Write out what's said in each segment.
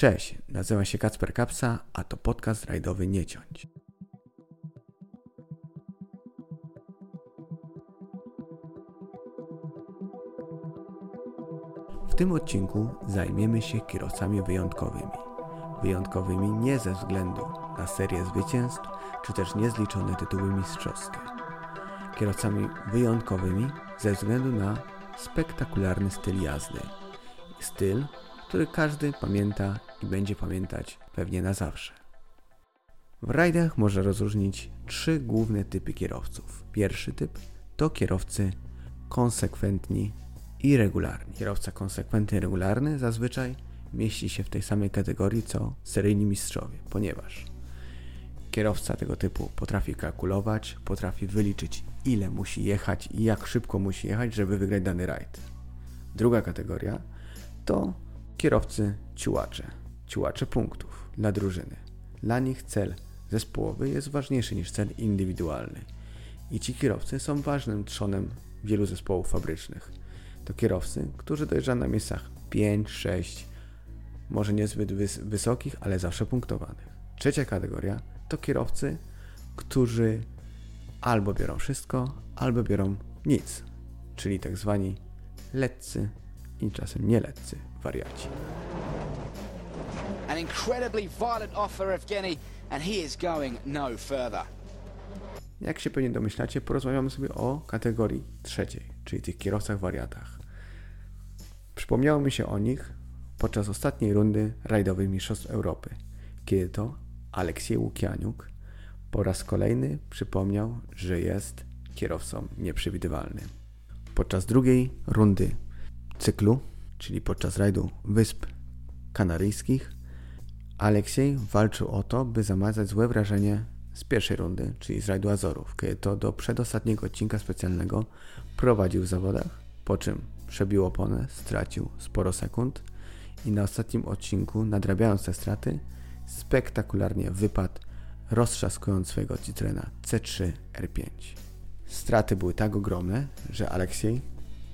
Cześć, nazywam się Kacper Kapsa, a to podcast rajdowy Nie Ciąć. W tym odcinku zajmiemy się kierowcami wyjątkowymi. Wyjątkowymi nie ze względu na serię zwycięstw, czy też niezliczone tytuły mistrzowskie. Kierowcami wyjątkowymi ze względu na spektakularny styl jazdy. Styl, który każdy pamięta i będzie pamiętać pewnie na zawsze. W rajdach można rozróżnić trzy główne typy kierowców. Pierwszy typ to kierowcy konsekwentni i regularni. Kierowca konsekwentny i regularny zazwyczaj mieści się w tej samej kategorii co seryjni mistrzowie, ponieważ kierowca tego typu potrafi kalkulować, potrafi wyliczyć ile musi jechać i jak szybko musi jechać, żeby wygrać dany rajd. Druga kategoria to kierowcy ciułacze, ciułacze punktów dla drużyny. Dla nich cel zespołowy jest ważniejszy niż cel indywidualny. I ci kierowcy są ważnym trzonem wielu zespołów fabrycznych. To kierowcy, którzy dojeżdżają na miejscach 5, 6, może niezbyt wys wysokich, ale zawsze punktowanych. Trzecia kategoria to kierowcy, którzy albo biorą wszystko, albo biorą nic, czyli tak zwani letcy i czasem nieletcy wariaci. An incredibly violent offer of Genny, and he is going no further. Jak się pewnie domyślacie, porozmawiamy sobie o kategorii trzeciej, czyli tych kierowcach wariatach. Przypomniało mi się o nich podczas ostatniej rundy rajdowej Mistrzostw Europy, kiedy to Aleksiej Łukianiuk po raz kolejny przypomniał, że jest kierowcą nieprzewidywalnym. Podczas drugiej rundy cyklu, czyli podczas rajdu Wysp Kanaryjskich, Aleksiej walczył o to, by zamazać złe wrażenie z pierwszej rundy, czyli z rajdu Azorów, kiedy to do przedostatniego odcinka specjalnego prowadził w zawodach, po czym przebił oponę, stracił sporo sekund i na ostatnim odcinku, nadrabiając te straty, spektakularnie wypadł, roztrzaskując swojego Citroena C3 R5. Straty były tak ogromne, że Aleksiej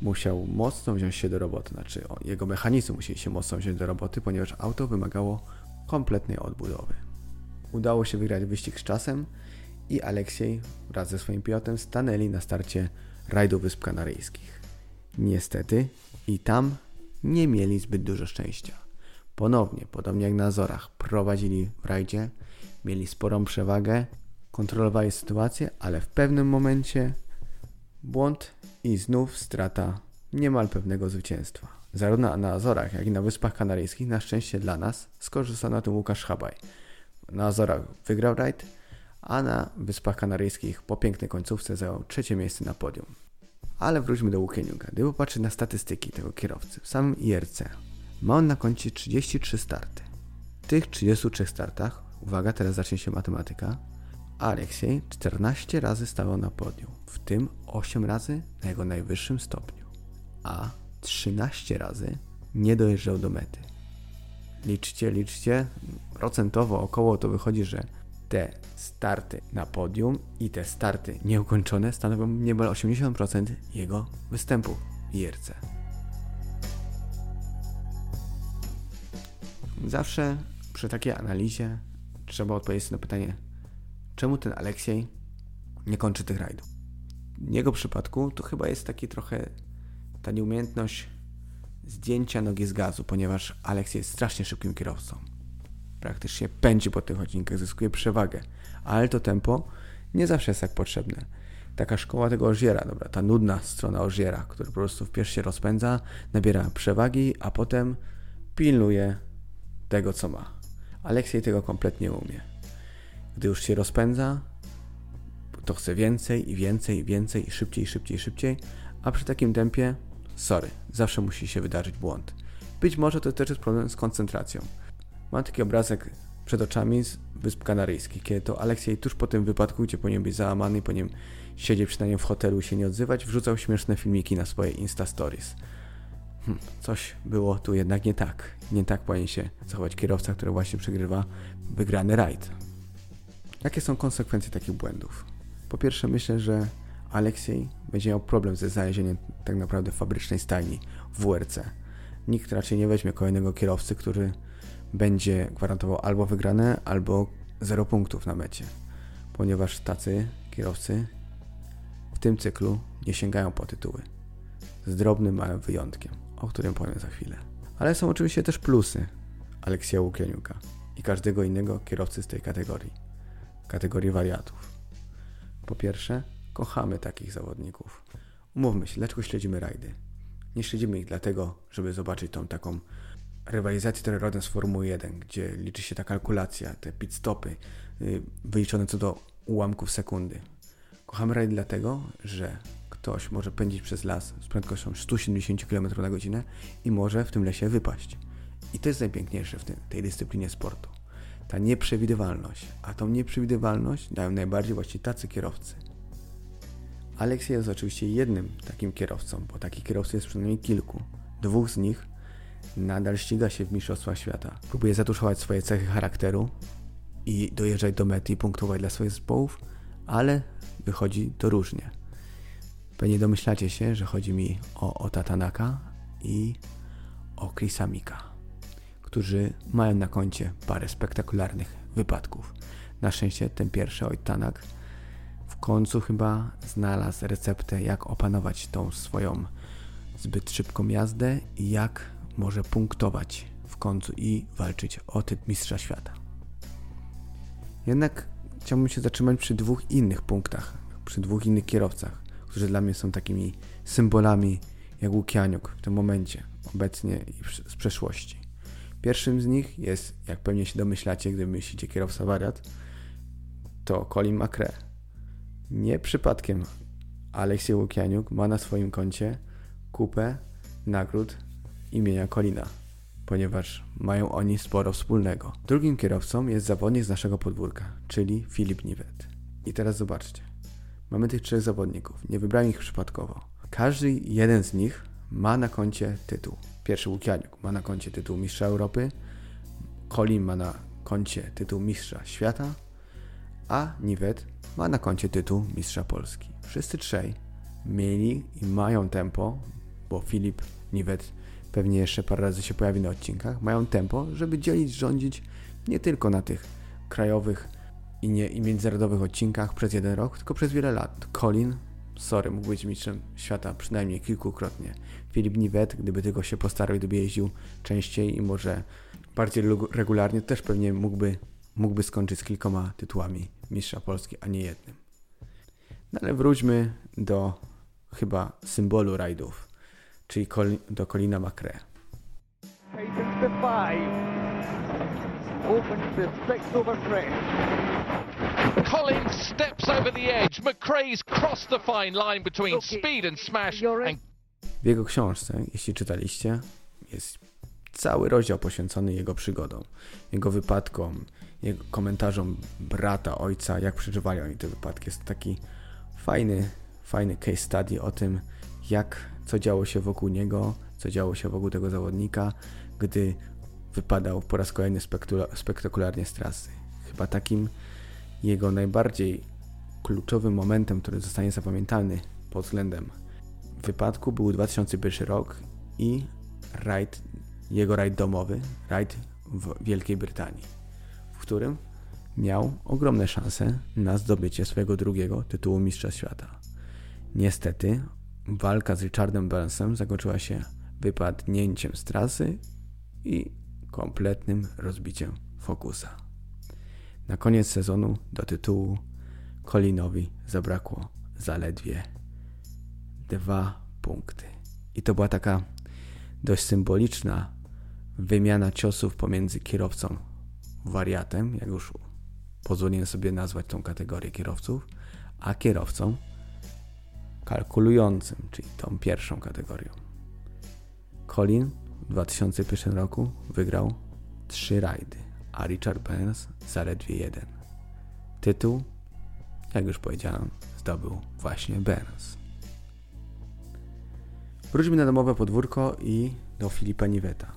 musiał mocno wziąć się do roboty, znaczy jego mechanizmy musieli się mocno wziąć do roboty, ponieważ auto wymagało kompletnej odbudowy. Udało się wygrać wyścig z czasem i Aleksiej wraz ze swoim pilotem stanęli na starcie rajdu Wysp Kanaryjskich. Niestety i tam nie mieli zbyt dużo szczęścia. Ponownie, podobnie jak na Azorach, prowadzili w rajdzie, mieli sporą przewagę, kontrolowali sytuację, ale w pewnym momencie błąd i znów strata niemal pewnego zwycięstwa. Zarówno na Azorach, jak i na Wyspach Kanaryjskich, na szczęście dla nas, skorzystał na tym Łukasz Habaj. Na Azorach wygrał rajd, a na Wyspach Kanaryjskich po pięknej końcówce zajął trzecie miejsce na podium. Ale wróćmy do Łukieniuka. Gdy popatrzeć na statystyki tego kierowcy, w samym IRC ma on na koncie 33 starty. W tych 33 startach, uwaga, teraz zacznie się matematyka, Aleksiej 14 razy stawał na podium, w tym 8 razy na jego najwyższym stopniu, a 13 razy nie dojeżdżał do mety. Liczcie, liczcie, procentowo około to wychodzi, że te starty na podium i te starty nieukończone stanowią niemal 80% jego występu w IRC. Zawsze przy takiej analizie trzeba odpowiedzieć na pytanie, czemu ten Aleksiej nie kończy tych rajdów. W jego przypadku to chyba jest taki trochę ta nieumiejętność zdjęcia nogi z gazu, ponieważ Aleksiej jest strasznie szybkim kierowcą. Praktycznie pędzi po tych odcinkach, zyskuje przewagę, ale to tempo nie zawsze jest tak potrzebne. Taka szkoła tego Ożiera, dobra, ta nudna strona Ożiera, który po prostu wpierw się rozpędza, nabiera przewagi, a potem pilnuje tego, co ma. Aleksiej tego kompletnie umie. Gdy już się rozpędza, to chce więcej i więcej i więcej i szybciej, szybciej, szybciej, a przy takim tempie, sorry, zawsze musi się wydarzyć błąd. Być może to też jest problem z koncentracją. Mam taki obrazek przed oczami z Wysp Kanaryjskich, kiedy to Aleksiej tuż po tym wypadku, gdzie powinien być załamany, powinien siedzieć przynajmniej w hotelu i się nie odzywać, wrzucał śmieszne filmiki na swoje Insta Stories. Hm, coś było tu jednak nie tak. Nie tak powinien się zachować kierowca, który właśnie przegrywa wygrany rajd. Jakie są konsekwencje takich błędów? Po pierwsze, myślę, że Aleksiej będzie miał problem ze znalezieniem tak naprawdę fabrycznej stajni w WRC. Nikt raczej nie weźmie kolejnego kierowcy, który będzie gwarantował albo wygrane, albo 0 punktów na mecie, ponieważ tacy kierowcy w tym cyklu nie sięgają po tytuły. Z drobnym małym wyjątkiem, o którym powiem za chwilę. Ale są oczywiście też plusy Aleksja Łukianiuka i każdego innego kierowcy z tej kategorii, kategorii wariatów. Po pierwsze, kochamy takich zawodników. Umówmy się, dlaczego śledzimy rajdy? Nie śledzimy ich dlatego, żeby zobaczyć tą taką rywalizację, która rodem z Formuły 1, gdzie liczy się ta kalkulacja, te pit stopy yy, wyliczone co do ułamków sekundy. Kochamy rajdy dlatego, że ktoś może pędzić przez las z prędkością 170 km na godzinę i może w tym lesie wypaść. I to jest najpiękniejsze w tej dyscyplinie sportu. Ta nieprzewidywalność. A tą nieprzewidywalność dają najbardziej właśnie tacy kierowcy. Alex jest oczywiście jednym takim kierowcą, bo takich kierowców jest przynajmniej kilku. Dwóch z nich nadal ściga się w Mistrzostwach Świata. Próbuje zatuszować swoje cechy charakteru i dojeżdżać do mety i punktować dla swoich zespołów, ale wychodzi to różnie. Pewnie domyślacie się, że chodzi mi o Ota Tanaka i o Chrisa Mika, którzy mają na koncie parę spektakularnych wypadków. Na szczęście ten pierwszy Ot Tanak w końcu chyba znalazł receptę, jak opanować tą swoją zbyt szybką jazdę i jak może punktować w końcu i walczyć o tytuł Mistrza Świata. Jednak chciałbym się zatrzymać przy dwóch innych punktach, przy dwóch innych kierowcach, którzy dla mnie są takimi symbolami jak Łukianiuk w tym momencie, obecnie i z przeszłości. Pierwszym z nich jest, jak pewnie się domyślacie, gdy myślicie kierowca wariat, to Colin McRae. Nie przypadkiem Aleksiej Łukianiuk ma na swoim koncie kupę nagród imienia Colina, ponieważ mają oni sporo wspólnego. Drugim kierowcą jest zawodnik z naszego podwórka, czyli Filip Niwet. I teraz zobaczcie. Mamy tych trzech zawodników. Nie wybrałem ich przypadkowo. Każdy jeden z nich ma na koncie tytuł. Pierwszy Łukianiuk ma na koncie tytuł Mistrza Europy, Colin ma na koncie tytuł Mistrza Świata, a Niwet ma na koncie tytuł Mistrza Polski. Wszyscy trzej mieli i mają tempo, bo Filip Niwet pewnie jeszcze parę razy się pojawi na odcinkach, mają tempo, żeby dzielić, rządzić nie tylko na tych krajowych i, nie, i międzynarodowych odcinkach przez jeden rok, tylko przez wiele lat. Colin, sorry, mógł być mistrzem świata przynajmniej kilkukrotnie. Filip Niwet, gdyby tylko się postarał, gdyby jeździł częściej i może bardziej regularnie, też pewnie mógłby, mógłby skończyć z kilkoma tytułami mistrza Polski, a nie jednym. No ale wróćmy do chyba symbolu rajdów, czyli do Colina McRae. Opens the six over Collins steps over the edge. McRae's crossed the fine line between speed and smash. And... W jego książce, jeśli czytaliście, jest cały rozdział poświęcony jego przygodom, jego wypadkom, jego komentarzom brata, ojca, jak przeżywali oni te wypadki. Jest taki fajny, fajny case study o tym, jak, co działo się wokół niego, co działo się wokół tego zawodnika, gdy wypadał po raz kolejny spektakularnie z trasy. Chyba takim jego najbardziej kluczowym momentem, który zostanie zapamiętany pod względem wypadku był 2001 rok i rajd, jego rajd domowy, rajd w Wielkiej Brytanii, w którym miał ogromne szanse na zdobycie swojego drugiego tytułu Mistrza Świata. Niestety walka z Richardem Burnsem zakończyła się wypadnięciem z trasy i kompletnym rozbiciem fokusa. Na koniec sezonu do tytułu Colinowi zabrakło zaledwie dwa punkty. I to była taka dość symboliczna wymiana ciosów pomiędzy kierowcą wariatem, jak już pozwoliłem sobie nazwać tą kategorię kierowców, a kierowcą kalkulującym, czyli tą pierwszą kategorią. Colin w 2001 roku wygrał trzy rajdy a Richard Burns zaledwie jeden. Tytuł, jak już powiedziałem, zdobył właśnie Burns. Wróćmy na domowe podwórko i do Filipa Niweta.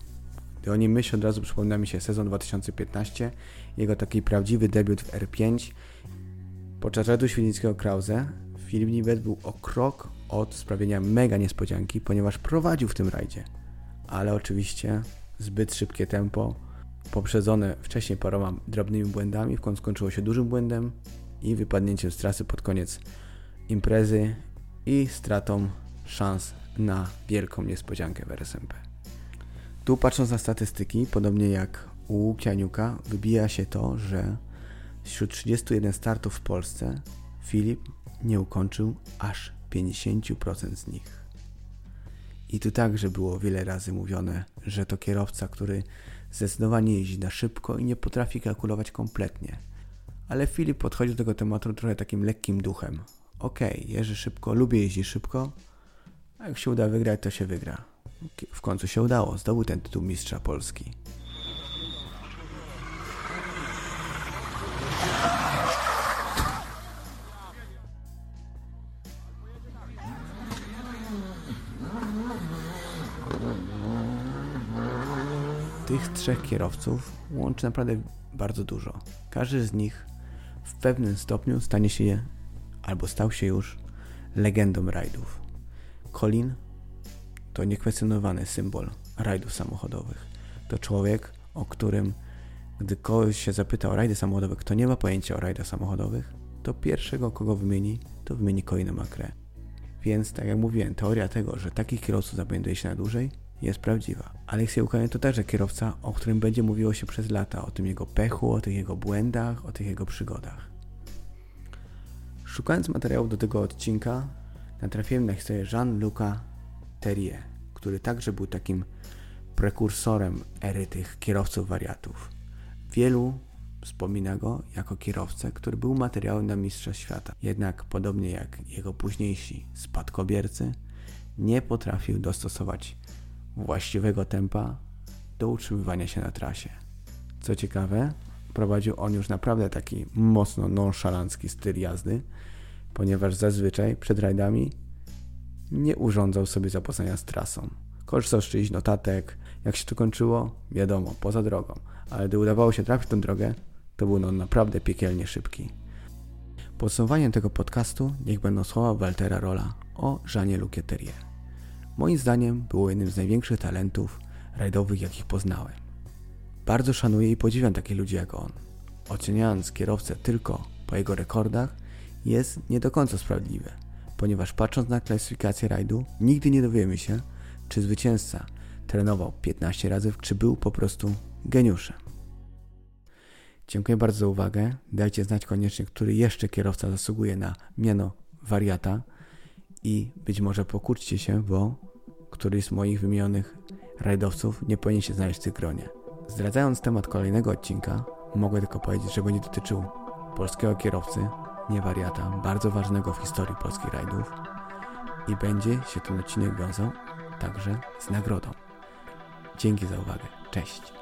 Gdy o nim myślę, od razu przypomina mi się sezon 2015, jego taki prawdziwy debiut w R5. Podczas rajdu świdnickiego Krause Filip Niwet był o krok od sprawienia mega niespodzianki, ponieważ prowadził w tym rajdzie. Ale oczywiście zbyt szybkie tempo poprzedzone wcześniej paroma drobnymi błędami, w końcu skończyło się dużym błędem i wypadnięciem z trasy pod koniec imprezy i stratą szans na wielką niespodziankę w RSMP. Tu patrząc na statystyki, podobnie jak u Łukianiuka, wybija się to, że wśród 31 startów w Polsce Filip nie ukończył aż 50% z nich. I tu także było wiele razy mówione, że to kierowca, który zdecydowanie jeździ na szybko i nie potrafi kalkulować kompletnie. Ale Filip podchodzi do tego tematu trochę takim lekkim duchem. Okej, okay, jeżdżę szybko, lubię jeździć szybko, a jak się uda wygrać, to się wygra. W końcu się udało, zdobył ten tytuł mistrza Polski. Tych trzech kierowców łączy naprawdę bardzo dużo. Każdy z nich w pewnym stopniu stanie się albo stał się już legendą rajdów. Colin to niekwestionowany symbol rajdów samochodowych. To człowiek, o którym, gdy ktoś się zapyta o rajdy samochodowe, kto nie ma pojęcia o rajdach samochodowych, to pierwszego, kogo wymieni, to wymieni Colina McRae. Więc, tak jak mówiłem, teoria tego, że takich kierowców zapamiętuje się na dłużej, jest prawdziwa. Aleksiej Łukanin to także kierowca, o którym będzie mówiło się przez lata, o tym jego pechu, o tych jego błędach, o tych jego przygodach. Szukając materiałów do tego odcinka, natrafiłem na historię Jean-Luca Terrier, który także był takim prekursorem ery tych kierowców wariatów. Wielu wspomina go jako kierowcę, który był materiałem na Mistrza Świata. Jednak podobnie jak jego późniejsi spadkobiercy, nie potrafił dostosować właściwego tempa do utrzymywania się na trasie. Co ciekawe, prowadził on już naprawdę taki mocno nonszalancki styl jazdy, ponieważ zazwyczaj przed rajdami nie urządzał sobie zapoznania z trasą. Korzystał z czyichś notatek, jak się to kończyło, wiadomo, poza drogą, ale gdy udawało się trafić tę drogę, to był on naprawdę piekielnie szybki. Podsumowaniem tego podcastu niech będą słowa Waltera Rola o Żanie Lukieterie. Moim zdaniem było jednym z największych talentów rajdowych, jakich poznałem. Bardzo szanuję i podziwiam takich ludzi jak on. Oceniając kierowcę tylko po jego rekordach jest nie do końca sprawiedliwe, ponieważ patrząc na klasyfikację rajdu, nigdy nie dowiemy się, czy zwycięzca trenował 15 razy, czy był po prostu geniuszem. Dziękuję bardzo za uwagę. Dajcie znać koniecznie, który jeszcze kierowca zasługuje na miano wariata i być może pokłóćcie się, bo któryś z moich wymienionych rajdowców nie powinien się znaleźć w tych gronie. Zdradzając temat kolejnego odcinka, mogę tylko powiedzieć, że będzie dotyczył polskiego kierowcy, nie wariata, bardzo ważnego w historii polskich rajdów i będzie się ten odcinek wiązał także z nagrodą. Dzięki za uwagę. Cześć.